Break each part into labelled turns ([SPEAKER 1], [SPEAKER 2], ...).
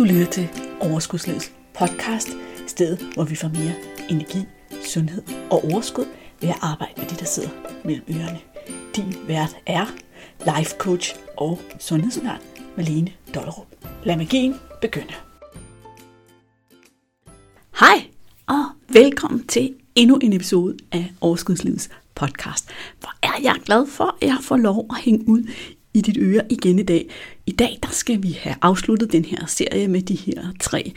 [SPEAKER 1] Du lytter til Overskudslivets podcast, stedet hvor vi får mere energi, sundhed og overskud ved at arbejde med det, der sidder mellem ørerne. Din vært er life coach og sundhedsundern Malene Dollerup. Lad magien begynde. Hej og velkommen til endnu en episode af Overskudslivets podcast. Hvor er jeg glad for, at jeg får lov at hænge ud i dit øre igen i dag. I dag der skal vi have afsluttet den her serie med de her tre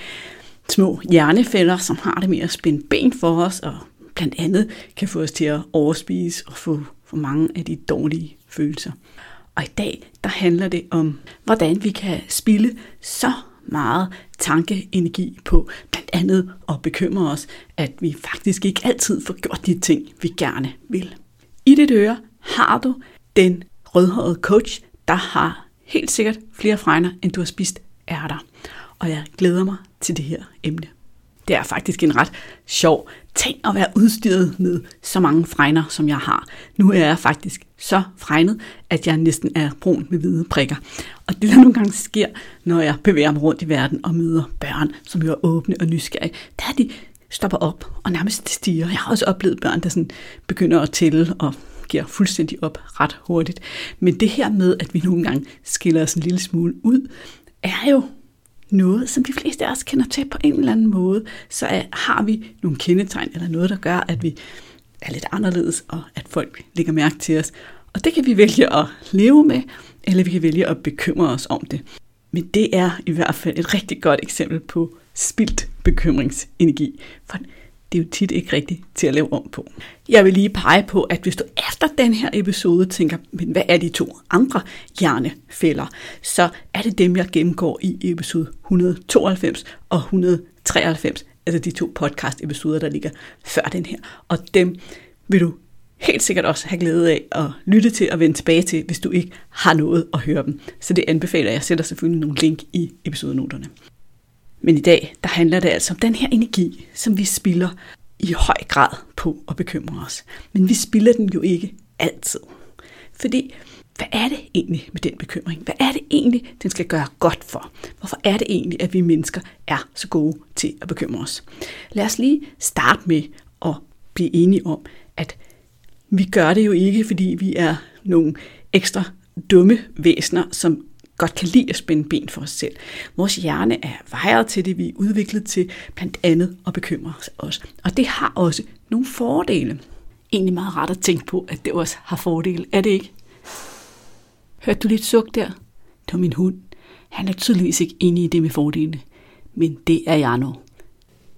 [SPEAKER 1] små hjernefælder, som har det med at spænde ben for os, og blandt andet kan få os til at overspise og få for mange af de dårlige følelser. Og i dag der handler det om, hvordan vi kan spille så meget tankeenergi på blandt andet at bekymre os, at vi faktisk ikke altid får gjort de ting, vi gerne vil. I dit øre har du den rødhårede coach, der har helt sikkert flere fregner, end du har spist ærter. Og jeg glæder mig til det her emne. Det er faktisk en ret sjov ting at være udstyret med så mange fregner, som jeg har. Nu er jeg faktisk så fregnet, at jeg næsten er brun med hvide prikker. Og det der nogle gange sker, når jeg bevæger mig rundt i verden og møder børn, som jo er åbne og nysgerrige, der er de stopper op og nærmest stiger. Jeg har også oplevet børn, der sådan begynder at tælle og giver fuldstændig op ret hurtigt. Men det her med, at vi nogle gange skiller os en lille smule ud, er jo noget, som de fleste af os kender til på en eller anden måde, så er, har vi nogle kendetegn eller noget, der gør, at vi er lidt anderledes, og at folk lægger mærke til os. Og det kan vi vælge at leve med, eller vi kan vælge at bekymre os om det. Men det er i hvert fald et rigtig godt eksempel på spildt bekymringsenergi. For det er jo tit ikke rigtigt til at lave om på. Jeg vil lige pege på, at hvis du efter den her episode tænker, men hvad er de to andre hjernefælder, så er det dem, jeg gennemgår i episode 192 og 193, altså de to podcast-episoder, der ligger før den her. Og dem vil du helt sikkert også have glæde af at lytte til og vende tilbage til, hvis du ikke har noget at høre dem. Så det anbefaler jeg. Jeg sætter selvfølgelig nogle link i episodenoterne. Men i dag, der handler det altså om den her energi, som vi spilder i høj grad på at bekymre os. Men vi spilder den jo ikke altid. Fordi, hvad er det egentlig med den bekymring? Hvad er det egentlig, den skal gøre godt for? Hvorfor er det egentlig, at vi mennesker er så gode til at bekymre os? Lad os lige starte med at blive enige om, at vi gør det jo ikke, fordi vi er nogle ekstra dumme væsener, som godt kan lide at spænde ben for os selv. Vores hjerne er vejret til det, vi er udviklet til blandt andet at bekymre os. Og det har også nogle fordele. Egentlig meget rart at tænke på, at det også har fordele. Er det ikke? Hørte du lidt suk der? Det var min hund. Han er tydeligvis ikke enig i det med fordelene. Men det er jeg nu.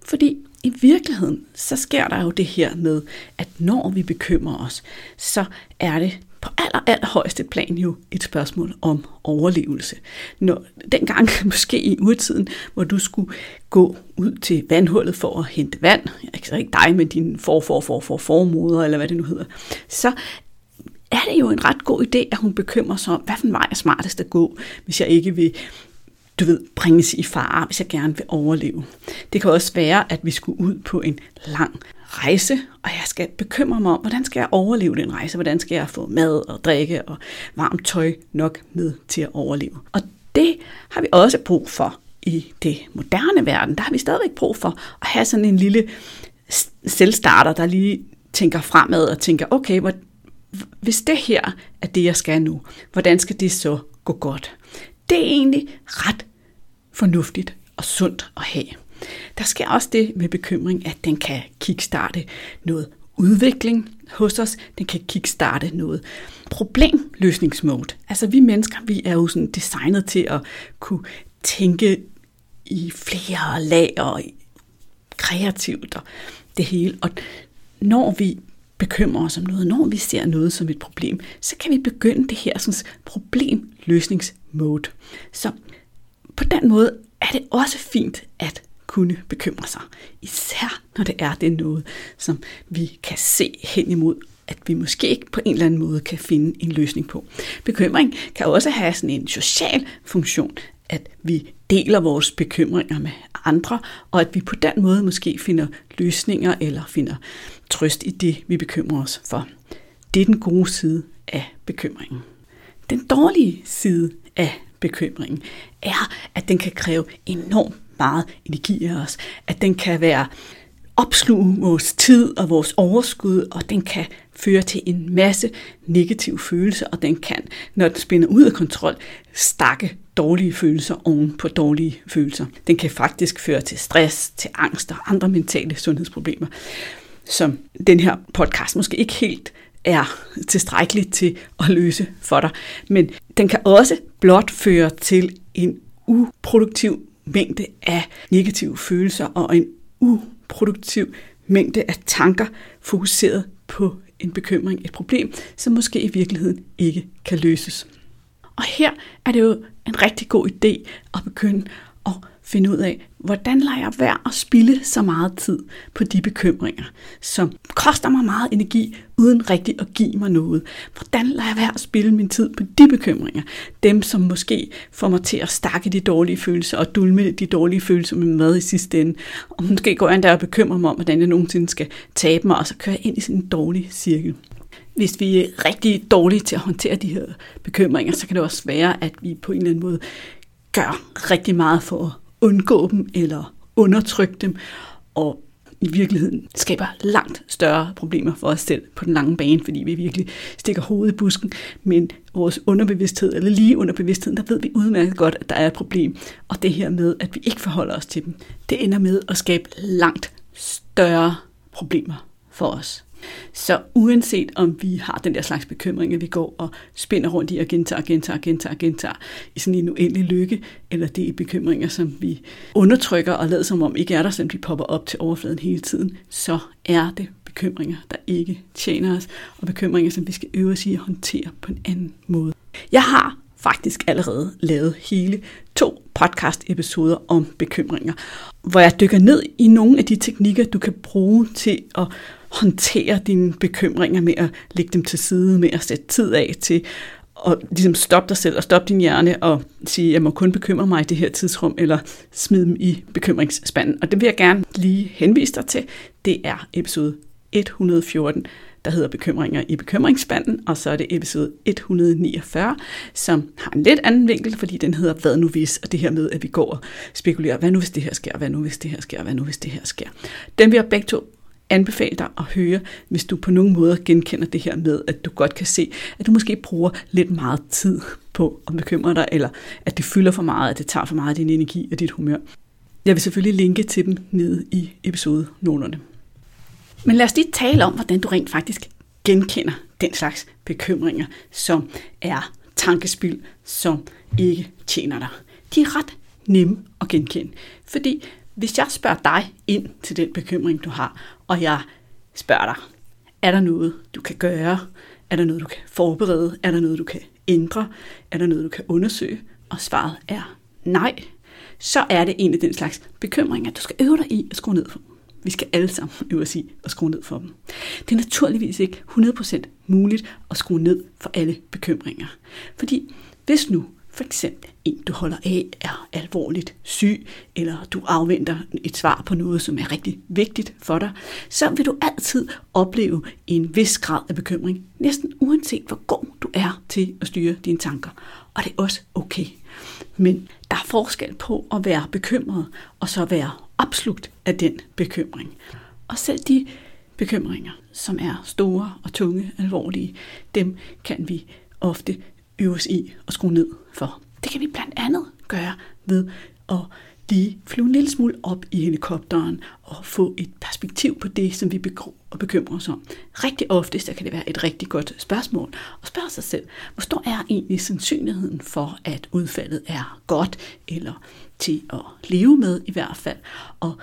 [SPEAKER 1] Fordi i virkeligheden, så sker der jo det her med, at når vi bekymrer os, så er det på aller, aller højeste plan jo et spørgsmål om overlevelse. Når, dengang, måske i urtiden, hvor du skulle gå ud til vandhullet for at hente vand, altså ikke dig med din for, for, for, for, formoder, eller hvad det nu hedder, så er det jo en ret god idé, at hun bekymrer sig om, hvad for en vej er smartest at gå, hvis jeg ikke vil du ved, bringes i fare, hvis jeg gerne vil overleve. Det kan også være, at vi skulle ud på en lang rejse, og jeg skal bekymre mig om, hvordan skal jeg overleve den rejse? Hvordan skal jeg få mad og drikke og varmt tøj nok med til at overleve? Og det har vi også brug for i det moderne verden. Der har vi stadigvæk brug for at have sådan en lille selvstarter, der lige tænker fremad og tænker, okay, hvor, hvis det her er det, jeg skal nu, hvordan skal det så gå godt? Det er egentlig ret fornuftigt og sundt at have. Der sker også det med bekymring, at den kan kickstarte noget udvikling hos os. Den kan kickstarte noget problemløsningsmode. Altså vi mennesker, vi er jo sådan designet til at kunne tænke i flere lag og kreativt og det hele. Og når vi bekymrer os om noget, når vi ser noget som et problem, så kan vi begynde det her sådan, problemløsningsmode. Så på den måde er det også fint at kunne bekymre sig. Især når det er det noget, som vi kan se hen imod, at vi måske ikke på en eller anden måde kan finde en løsning på. Bekymring kan også have sådan en social funktion, at vi deler vores bekymringer med andre, og at vi på den måde måske finder løsninger eller finder trøst i det, vi bekymrer os for. Det er den gode side af bekymringen. Den dårlige side af bekymringen, er, at den kan kræve enormt meget energi i os. At den kan være opsluge vores tid og vores overskud, og den kan føre til en masse negative følelser, og den kan, når den spænder ud af kontrol, stakke dårlige følelser oven på dårlige følelser. Den kan faktisk føre til stress, til angst og andre mentale sundhedsproblemer, som den her podcast måske ikke helt er tilstrækkeligt til at løse for dig. Men den kan også blot føre til en uproduktiv mængde af negative følelser og en uproduktiv mængde af tanker fokuseret på en bekymring, et problem, som måske i virkeligheden ikke kan løses. Og her er det jo en rigtig god idé at begynde at finde ud af, hvordan lader jeg være at spille så meget tid på de bekymringer, som koster mig meget energi, uden rigtig at give mig noget. Hvordan lader jeg være at spille min tid på de bekymringer, dem som måske får mig til at stakke de dårlige følelser og dulme de dårlige følelser med mad i sidste ende. Og måske går jeg endda og bekymrer mig om, hvordan jeg nogensinde skal tabe mig, og så kører jeg ind i sådan en dårlig cirkel hvis vi er rigtig dårlige til at håndtere de her bekymringer, så kan det også være, at vi på en eller anden måde gør rigtig meget for at undgå dem eller undertrykke dem, og i virkeligheden skaber langt større problemer for os selv på den lange bane, fordi vi virkelig stikker hovedet i busken. Men vores underbevidsthed, eller lige underbevidstheden, der ved vi udmærket godt, at der er et problem. Og det her med, at vi ikke forholder os til dem, det ender med at skabe langt større problemer for os. Så uanset om vi har den der slags bekymringer, vi går og spinder rundt i og gentager, gentager, gentager, gentager i sådan en uendelig lykke, eller det er bekymringer, som vi undertrykker og lader som om ikke er der, selvom de popper op til overfladen hele tiden, så er det bekymringer, der ikke tjener os, og bekymringer, som vi skal øve os i at håndtere på en anden måde. Jeg har faktisk allerede lavet hele to podcast-episoder om bekymringer, hvor jeg dykker ned i nogle af de teknikker, du kan bruge til at håndtere dine bekymringer med at lægge dem til side, med at sætte tid af til at ligesom stoppe dig selv og stoppe din hjerne og sige, jeg må kun bekymre mig i det her tidsrum, eller smide dem i bekymringsspanden. Og det vil jeg gerne lige henvise dig til. Det er episode 114, der hedder Bekymringer i bekymringsspanden, og så er det episode 149, som har en lidt anden vinkel, fordi den hedder Hvad nu hvis, og det her med, at vi går og spekulerer, hvad nu hvis det her sker, hvad nu hvis det her sker, hvad nu hvis det her sker. Den vil jeg begge to anbefale dig at høre, hvis du på nogen måde genkender det her med, at du godt kan se, at du måske bruger lidt meget tid på at bekymre dig, eller at det fylder for meget, at det tager for meget af din energi og dit humør. Jeg vil selvfølgelig linke til dem nede i episode noterne. Men lad os lige tale om, hvordan du rent faktisk genkender den slags bekymringer, som er tankespil, som ikke tjener dig. De er ret nemme at genkende, fordi hvis jeg spørger dig ind til den bekymring, du har, og jeg spørger dig, er der noget, du kan gøre? Er der noget, du kan forberede? Er der noget, du kan ændre? Er der noget, du kan undersøge? Og svaret er nej. Så er det en af den slags bekymringer, du skal øve dig i at skrue ned for. Vi skal alle sammen øve os i at skrue ned for dem. Det er naturligvis ikke 100% muligt at skrue ned for alle bekymringer. Fordi hvis nu for eksempel en, du holder af, er alvorligt syg, eller du afventer et svar på noget, som er rigtig vigtigt for dig, så vil du altid opleve en vis grad af bekymring, næsten uanset hvor god du er til at styre dine tanker. Og det er også okay. Men der er forskel på at være bekymret, og så være opslugt af den bekymring. Og selv de bekymringer, som er store og tunge, alvorlige, dem kan vi ofte øve os i at skrue ned for. Det kan vi blandt andet gøre ved at lige flyve en lille smule op i helikopteren og få et perspektiv på det, som vi bekymrer os om. Rigtig ofte så kan det være et rigtig godt spørgsmål at spørge sig selv, hvor stor er egentlig sandsynligheden for, at udfaldet er godt eller til at leve med i hvert fald. Og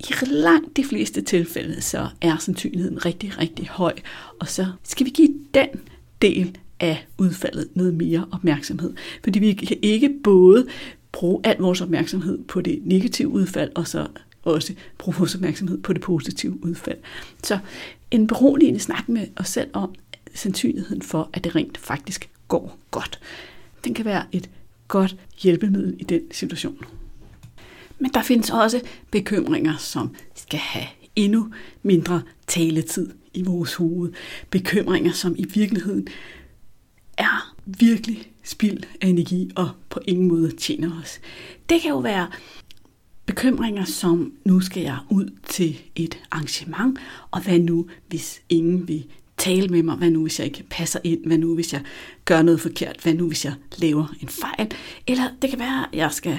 [SPEAKER 1] i langt de fleste tilfælde, så er sandsynligheden rigtig, rigtig høj. Og så skal vi give den del af udfaldet noget mere opmærksomhed. Fordi vi kan ikke både bruge al vores opmærksomhed på det negative udfald, og så også bruge vores opmærksomhed på det positive udfald. Så en beroligende snak med os selv om sandsynligheden for, at det rent faktisk går godt. Den kan være et godt hjælpemiddel i den situation. Men der findes også bekymringer, som skal have endnu mindre taletid i vores hoved. Bekymringer, som i virkeligheden virkelig spild af energi og på ingen måde tjener os. Det kan jo være bekymringer som, nu skal jeg ud til et arrangement, og hvad nu, hvis ingen vil tale med mig, hvad nu, hvis jeg ikke passer ind, hvad nu, hvis jeg gør noget forkert, hvad nu, hvis jeg laver en fejl, eller det kan være, at jeg skal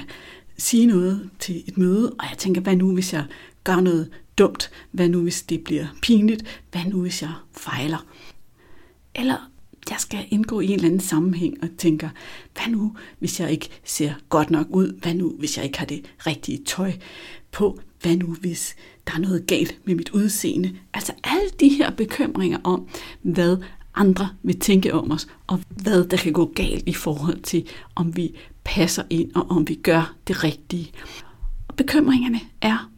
[SPEAKER 1] sige noget til et møde, og jeg tænker, hvad nu, hvis jeg gør noget dumt, hvad nu, hvis det bliver pinligt, hvad nu, hvis jeg fejler. Eller jeg skal indgå i en eller anden sammenhæng og tænker, hvad nu, hvis jeg ikke ser godt nok ud? Hvad nu, hvis jeg ikke har det rigtige tøj på? Hvad nu, hvis der er noget galt med mit udseende? Altså alle de her bekymringer om, hvad andre vil tænke om os, og hvad der kan gå galt i forhold til, om vi passer ind, og om vi gør det rigtige. Og bekymringerne er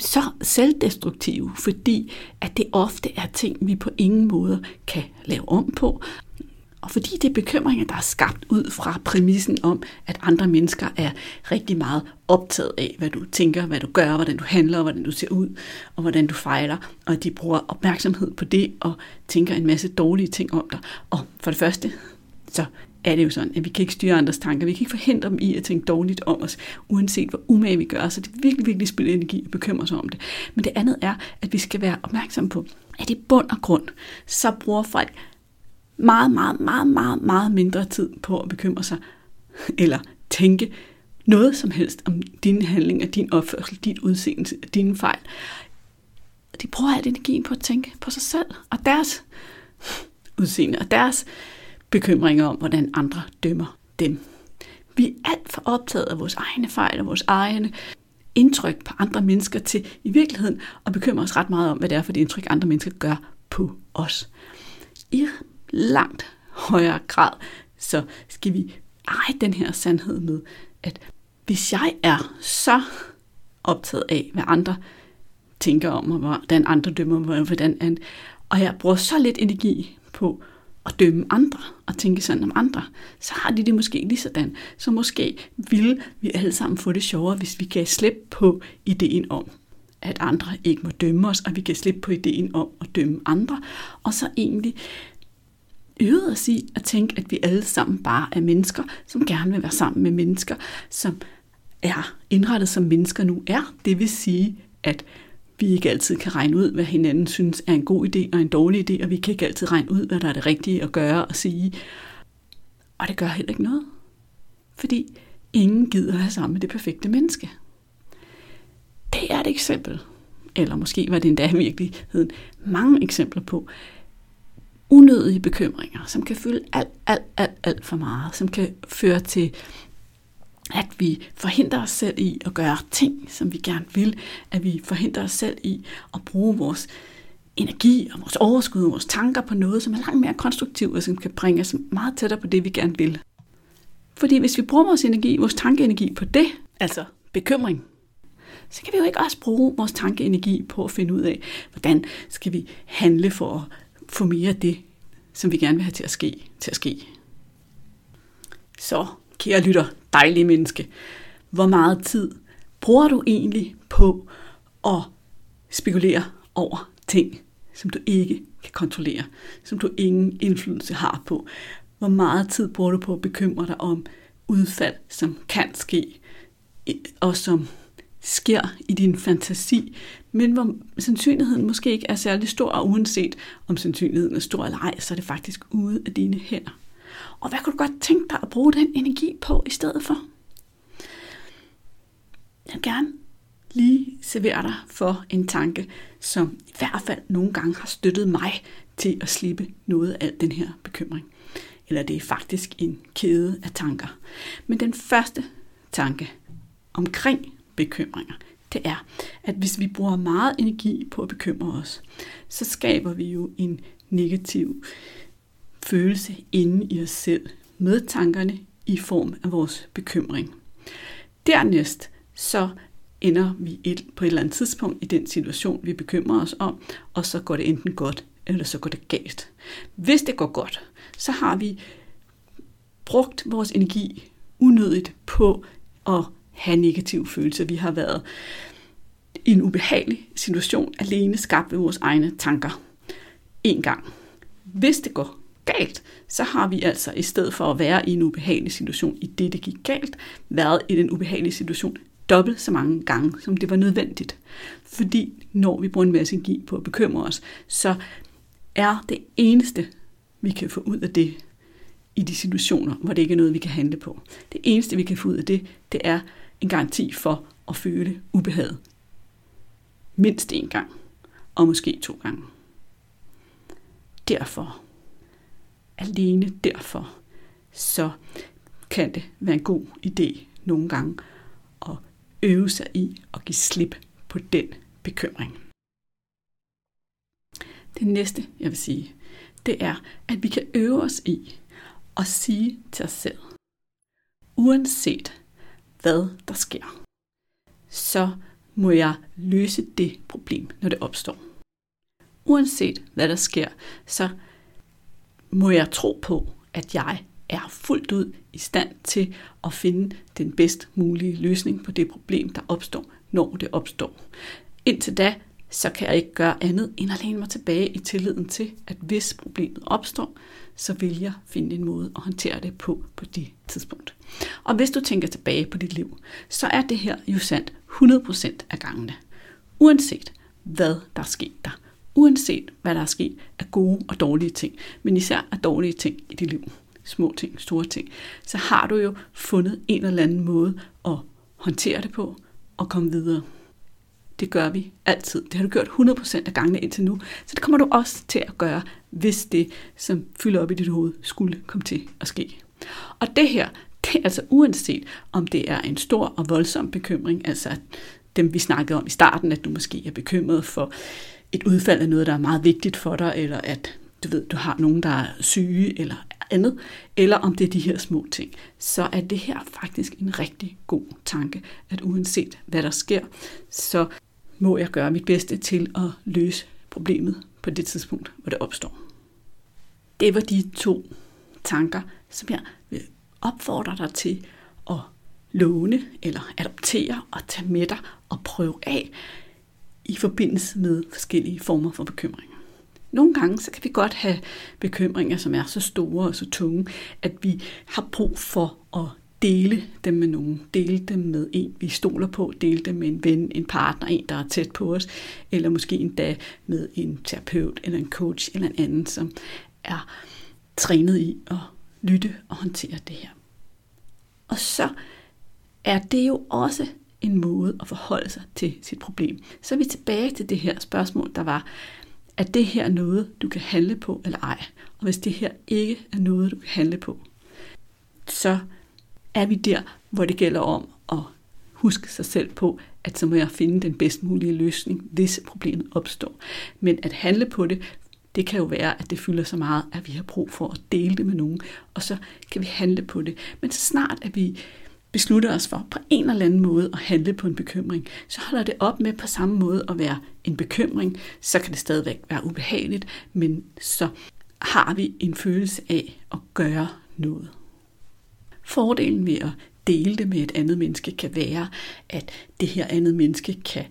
[SPEAKER 1] så selvdestruktive, fordi at det ofte er ting, vi på ingen måde kan lave om på, og fordi det er bekymringer, der er skabt ud fra præmissen om, at andre mennesker er rigtig meget optaget af, hvad du tænker, hvad du gør, hvordan du handler, hvordan du ser ud, og hvordan du fejler, og de bruger opmærksomhed på det og tænker en masse dårlige ting om dig. Og for det første, så er det jo sådan, at vi kan ikke styre andres tanker. Vi kan ikke forhindre dem i at tænke dårligt om os, uanset hvor umage vi gør. Så det er virkelig, virkelig spild energi at bekymre sig om det. Men det andet er, at vi skal være opmærksom på, at i bund og grund, så bruger folk meget, meget, meget, meget, meget mindre tid på at bekymre sig, eller tænke noget som helst om dine handlinger, din opførsel, dit udseende, dine fejl. De bruger al energien på at tænke på sig selv og deres udseende og deres bekymringer om, hvordan andre dømmer dem. Vi er alt for optaget af vores egne fejl og vores egne indtryk på andre mennesker til i virkeligheden at bekymre os ret meget om, hvad det er for det indtryk, andre mennesker gør på os. I langt højere grad, så skal vi eje den her sandhed med, at hvis jeg er så optaget af, hvad andre tænker om mig, hvordan andre dømmer mig, hvordan, og jeg bruger så lidt energi på at dømme andre og tænke sådan om andre, så har de det måske lige sådan. Så måske ville vi alle sammen få det sjovere, hvis vi gav slip på ideen om, at andre ikke må dømme os, og vi kan slippe på ideen om at dømme andre, og så egentlig øvet os i at tænke, at vi alle sammen bare er mennesker, som gerne vil være sammen med mennesker, som er indrettet som mennesker nu er. Det vil sige, at vi ikke altid kan regne ud, hvad hinanden synes er en god idé og en dårlig idé, og vi kan ikke altid regne ud, hvad der er det rigtige at gøre og sige. Og det gør heller ikke noget. Fordi ingen gider have sammen med det perfekte menneske. Det er et eksempel, eller måske var det endda i virkeligheden mange eksempler på, unødige bekymringer, som kan fylde alt, alt, alt, alt for meget, som kan føre til, at vi forhindrer os selv i at gøre ting, som vi gerne vil, at vi forhindrer os selv i at bruge vores energi og vores overskud og vores tanker på noget, som er langt mere konstruktivt og som kan bringe os meget tættere på det, vi gerne vil. Fordi hvis vi bruger vores energi, vores tankeenergi på det, altså bekymring, så kan vi jo ikke også bruge vores tankeenergi på at finde ud af, hvordan skal vi handle for at få mere af det, som vi gerne vil have til at ske, til at ske. Så, kære lytter, dejlige menneske, hvor meget tid bruger du egentlig på at spekulere over ting, som du ikke kan kontrollere, som du ingen indflydelse har på? Hvor meget tid bruger du på at bekymre dig om udfald, som kan ske, og som sker i din fantasi, men hvor sandsynligheden måske ikke er særlig stor, og uanset om sandsynligheden er stor eller ej, så er det faktisk ude af dine hænder. Og hvad kunne du godt tænke dig at bruge den energi på i stedet for? Jeg vil gerne lige servere dig for en tanke, som i hvert fald nogle gange har støttet mig til at slippe noget af den her bekymring. Eller det er faktisk en kæde af tanker. Men den første tanke omkring bekymringer, det er, at hvis vi bruger meget energi på at bekymre os, så skaber vi jo en negativ følelse inde i os selv med tankerne i form af vores bekymring. Dernæst så ender vi et, på et eller andet tidspunkt i den situation, vi bekymrer os om, og så går det enten godt, eller så går det galt. Hvis det går godt, så har vi brugt vores energi unødigt på at have negative følelser. Vi har været i en ubehagelig situation, alene skabt ved vores egne tanker. En gang. Hvis det går galt, så har vi altså i stedet for at være i en ubehagelig situation i det, det gik galt, været i den ubehagelige situation dobbelt så mange gange, som det var nødvendigt. Fordi når vi bruger en masse energi på at bekymre os, så er det eneste, vi kan få ud af det i de situationer, hvor det ikke er noget, vi kan handle på. Det eneste, vi kan få ud af det, det er en garanti for at føle ubehaget. Mindst en gang, og måske to gange. Derfor, alene derfor, så kan det være en god idé nogle gange at øve sig i at give slip på den bekymring. Det næste, jeg vil sige, det er, at vi kan øve os i at sige til os selv, uanset hvad der sker, så må jeg løse det problem, når det opstår. Uanset hvad der sker, så må jeg tro på, at jeg er fuldt ud i stand til at finde den bedst mulige løsning på det problem, der opstår, når det opstår. Indtil da, så kan jeg ikke gøre andet end at læne mig tilbage i tilliden til, at hvis problemet opstår, så vil jeg finde en måde at håndtere det på på det tidspunkt. Og hvis du tænker tilbage på dit liv, så er det her jo sandt 100% af gangene. Uanset hvad der er sket der. Uanset hvad der er sket af gode og dårlige ting, men især af dårlige ting i dit liv, små ting, store ting, så har du jo fundet en eller anden måde at håndtere det på og komme videre. Det gør vi altid. Det har du gjort 100% af gangene indtil nu. Så det kommer du også til at gøre, hvis det, som fylder op i dit hoved, skulle komme til at ske. Og det her, det er altså uanset om det er en stor og voldsom bekymring, altså dem vi snakkede om i starten, at du måske er bekymret for et udfald af noget, der er meget vigtigt for dig, eller at du ved, du har nogen, der er syge, eller andet, eller om det er de her små ting, så er det her faktisk en rigtig god tanke, at uanset hvad der sker, så må jeg gøre mit bedste til at løse problemet på det tidspunkt, hvor det opstår. Det var de to tanker, som jeg vil opfordre dig til at låne eller adoptere og tage med dig og prøve af i forbindelse med forskellige former for bekymringer. Nogle gange så kan vi godt have bekymringer, som er så store og så tunge, at vi har brug for at dele dem med nogen. Dele dem med en, vi stoler på. Dele dem med en ven, en partner, en, der er tæt på os. Eller måske endda med en terapeut eller en coach eller en anden, som er trænet i at lytte og håndtere det her. Og så er det jo også en måde at forholde sig til sit problem. Så er vi tilbage til det her spørgsmål, der var, er det her noget, du kan handle på eller ej? Og hvis det her ikke er noget, du kan handle på, så er vi der, hvor det gælder om at huske sig selv på, at så må jeg finde den bedst mulige løsning, hvis problemet opstår. Men at handle på det, det kan jo være, at det fylder så meget, at vi har brug for at dele det med nogen, og så kan vi handle på det. Men så snart, at vi beslutter os for på en eller anden måde at handle på en bekymring, så holder det op med på samme måde at være en bekymring. Så kan det stadigvæk være ubehageligt, men så har vi en følelse af at gøre noget. Fordelen ved at dele det med et andet menneske kan være, at det her andet menneske kan,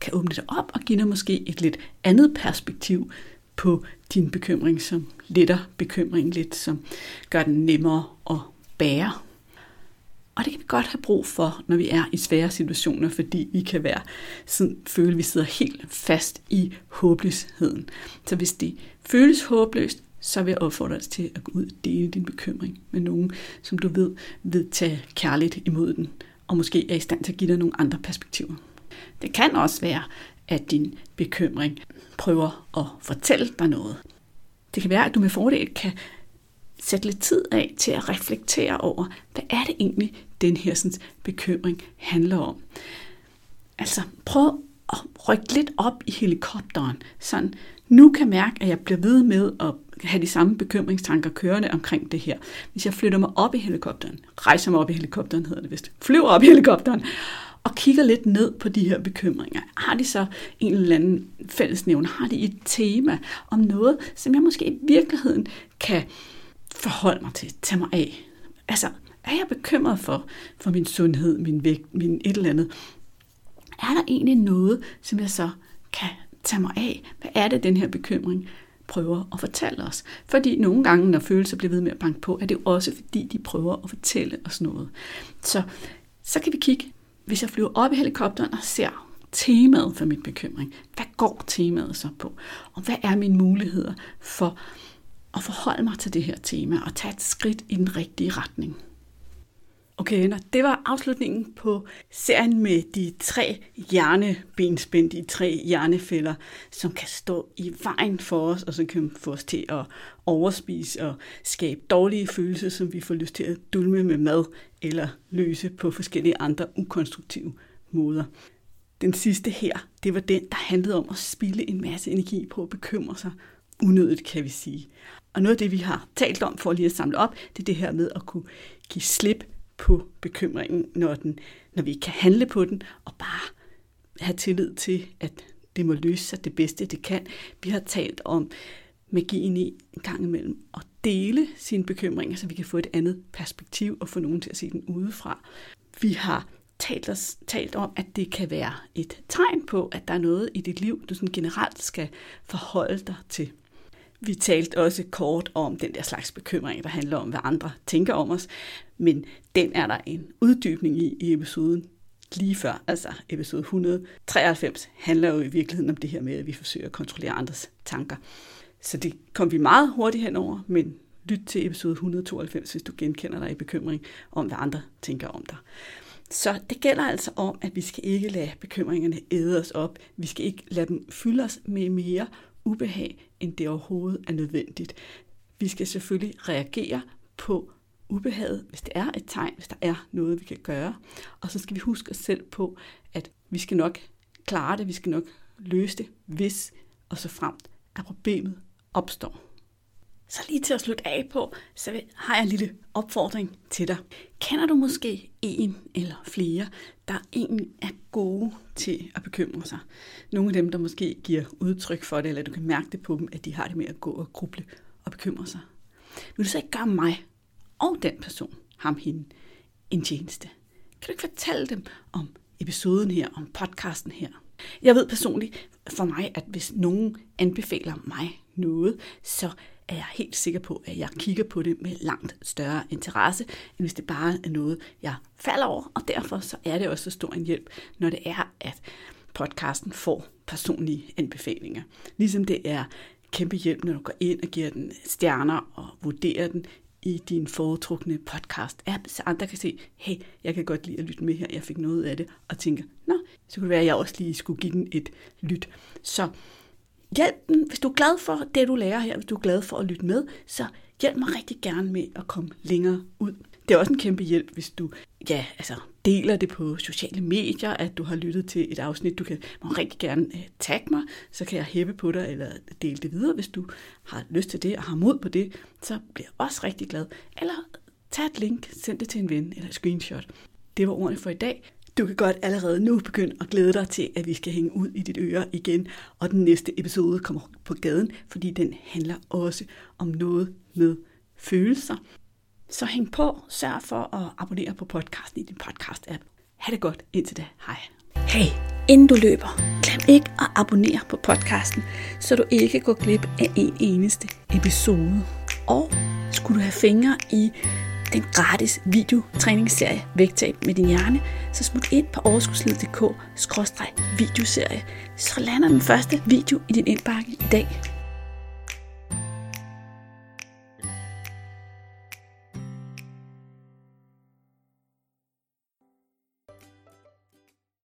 [SPEAKER 1] kan åbne det op og give dig måske et lidt andet perspektiv på din bekymring, som letter bekymringen lidt, som gør den nemmere at bære. Og det kan vi godt have brug for, når vi er i svære situationer, fordi vi kan være sådan, føle, at vi sidder helt fast i håbløsheden. Så hvis det føles håbløst, så vil jeg opfordre dig til at gå ud og dele din bekymring med nogen, som du ved vil tage kærligt imod den, og måske er i stand til at give dig nogle andre perspektiver. Det kan også være, at din bekymring prøver at fortælle dig noget. Det kan være, at du med fordel kan sætte lidt tid af til at reflektere over, hvad er det egentlig, den her sådan, bekymring handler om. Altså prøv at rykke lidt op i helikopteren, sådan nu kan mærke, at jeg bliver ved med at have de samme bekymringstanker kørende omkring det her. Hvis jeg flytter mig op i helikopteren, rejser mig op i helikopteren hedder det vist, flyver op i helikopteren, og kigger lidt ned på de her bekymringer. Har de så en eller anden fællesnævn? Har de et tema om noget, som jeg måske i virkeligheden kan forholde mig til, tage mig af? Altså, er jeg bekymret for, for min sundhed, min vægt, min et eller andet? Er der egentlig noget, som jeg så kan tage mig af? Hvad er det, den her bekymring prøver at fortælle os. Fordi nogle gange, når følelser bliver ved med at banke på, er det jo også fordi, de prøver at fortælle os noget. Så, så kan vi kigge, hvis jeg flyver op i helikopteren og ser temaet for min bekymring. Hvad går temaet så på? Og hvad er mine muligheder for at forholde mig til det her tema og tage et skridt i den rigtige retning? Okay, venner, det var afslutningen på serien med de tre hjernebenspænd, de tre hjernefælder, som kan stå i vejen for os, og som kan få os til at overspise og skabe dårlige følelser, som vi får lyst til at dulme med mad eller løse på forskellige andre ukonstruktive måder. Den sidste her, det var den, der handlede om at spille en masse energi på at bekymre sig unødigt, kan vi sige. Og noget af det, vi har talt om for lige at samle op, det er det her med at kunne give slip på bekymringen, når, den, når vi kan handle på den, og bare have tillid til, at det må løse sig det bedste, det kan. Vi har talt om magien i en gang imellem at dele sine bekymringer, så vi kan få et andet perspektiv og få nogen til at se den udefra. Vi har talt, os, talt om, at det kan være et tegn på, at der er noget i dit liv, du sådan generelt skal forholde dig til. Vi talte også kort om den der slags bekymring, der handler om, hvad andre tænker om os, men den er der en uddybning i i episoden lige før, altså episode 193, handler jo i virkeligheden om det her med, at vi forsøger at kontrollere andres tanker. Så det kom vi meget hurtigt henover, men lyt til episode 192, hvis du genkender dig i bekymring om, hvad andre tænker om dig. Så det gælder altså om, at vi skal ikke lade bekymringerne æde os op. Vi skal ikke lade dem fylde os med mere ubehag, end det overhovedet er nødvendigt. Vi skal selvfølgelig reagere på ubehaget, hvis det er et tegn, hvis der er noget, vi kan gøre. Og så skal vi huske os selv på, at vi skal nok klare det, vi skal nok løse det, hvis og så fremt, at problemet opstår. Så lige til at slutte af på, så har jeg en lille opfordring til dig. Kender du måske en eller flere, der egentlig er gode til at bekymre sig? Nogle af dem, der måske giver udtryk for det, eller du kan mærke det på dem, at de har det med at gå og gruble og bekymre sig. Vil du så ikke gøre mig og den person, ham hende, en tjeneste? Kan du ikke fortælle dem om episoden her, om podcasten her? Jeg ved personligt for mig, at hvis nogen anbefaler mig noget, så er jeg helt sikker på, at jeg kigger på det med langt større interesse, end hvis det bare er noget, jeg falder over. Og derfor så er det også så stor en hjælp, når det er, at podcasten får personlige anbefalinger. Ligesom det er kæmpe hjælp, når du går ind og giver den stjerner og vurderer den i din foretrukne podcast-app, så andre kan se, hey, jeg kan godt lide at lytte med her, jeg fik noget af det, og tænker, nå, så kunne det være, at jeg også lige skulle give den et lyt. Så hjælp den, hvis du er glad for det, du lærer her, hvis du er glad for at lytte med, så hjælp mig rigtig gerne med at komme længere ud. Det er også en kæmpe hjælp, hvis du ja, altså, deler det på sociale medier, at du har lyttet til et afsnit. Du kan må rigtig gerne uh, tagge mig, så kan jeg hæppe på dig eller dele det videre, hvis du har lyst til det og har mod på det. Så bliver jeg også rigtig glad. Eller tag et link, send det til en ven eller et screenshot. Det var ordene for i dag. Du kan godt allerede nu begynde at glæde dig til, at vi skal hænge ud i dit øre igen, og den næste episode kommer på gaden, fordi den handler også om noget med følelser. Så hæng på, sørg for at abonnere på podcasten i din podcast-app. Ha' det godt indtil da. Hej. Hey, inden du løber, glem ikke at abonnere på podcasten, så du ikke går glip af en eneste episode. Og skulle du have fingre i den gratis videotræningsserie Vægtab med din hjerne, så smut ind på overskudslivet.dk-videoserie, så lander den første video i din indbakke i dag.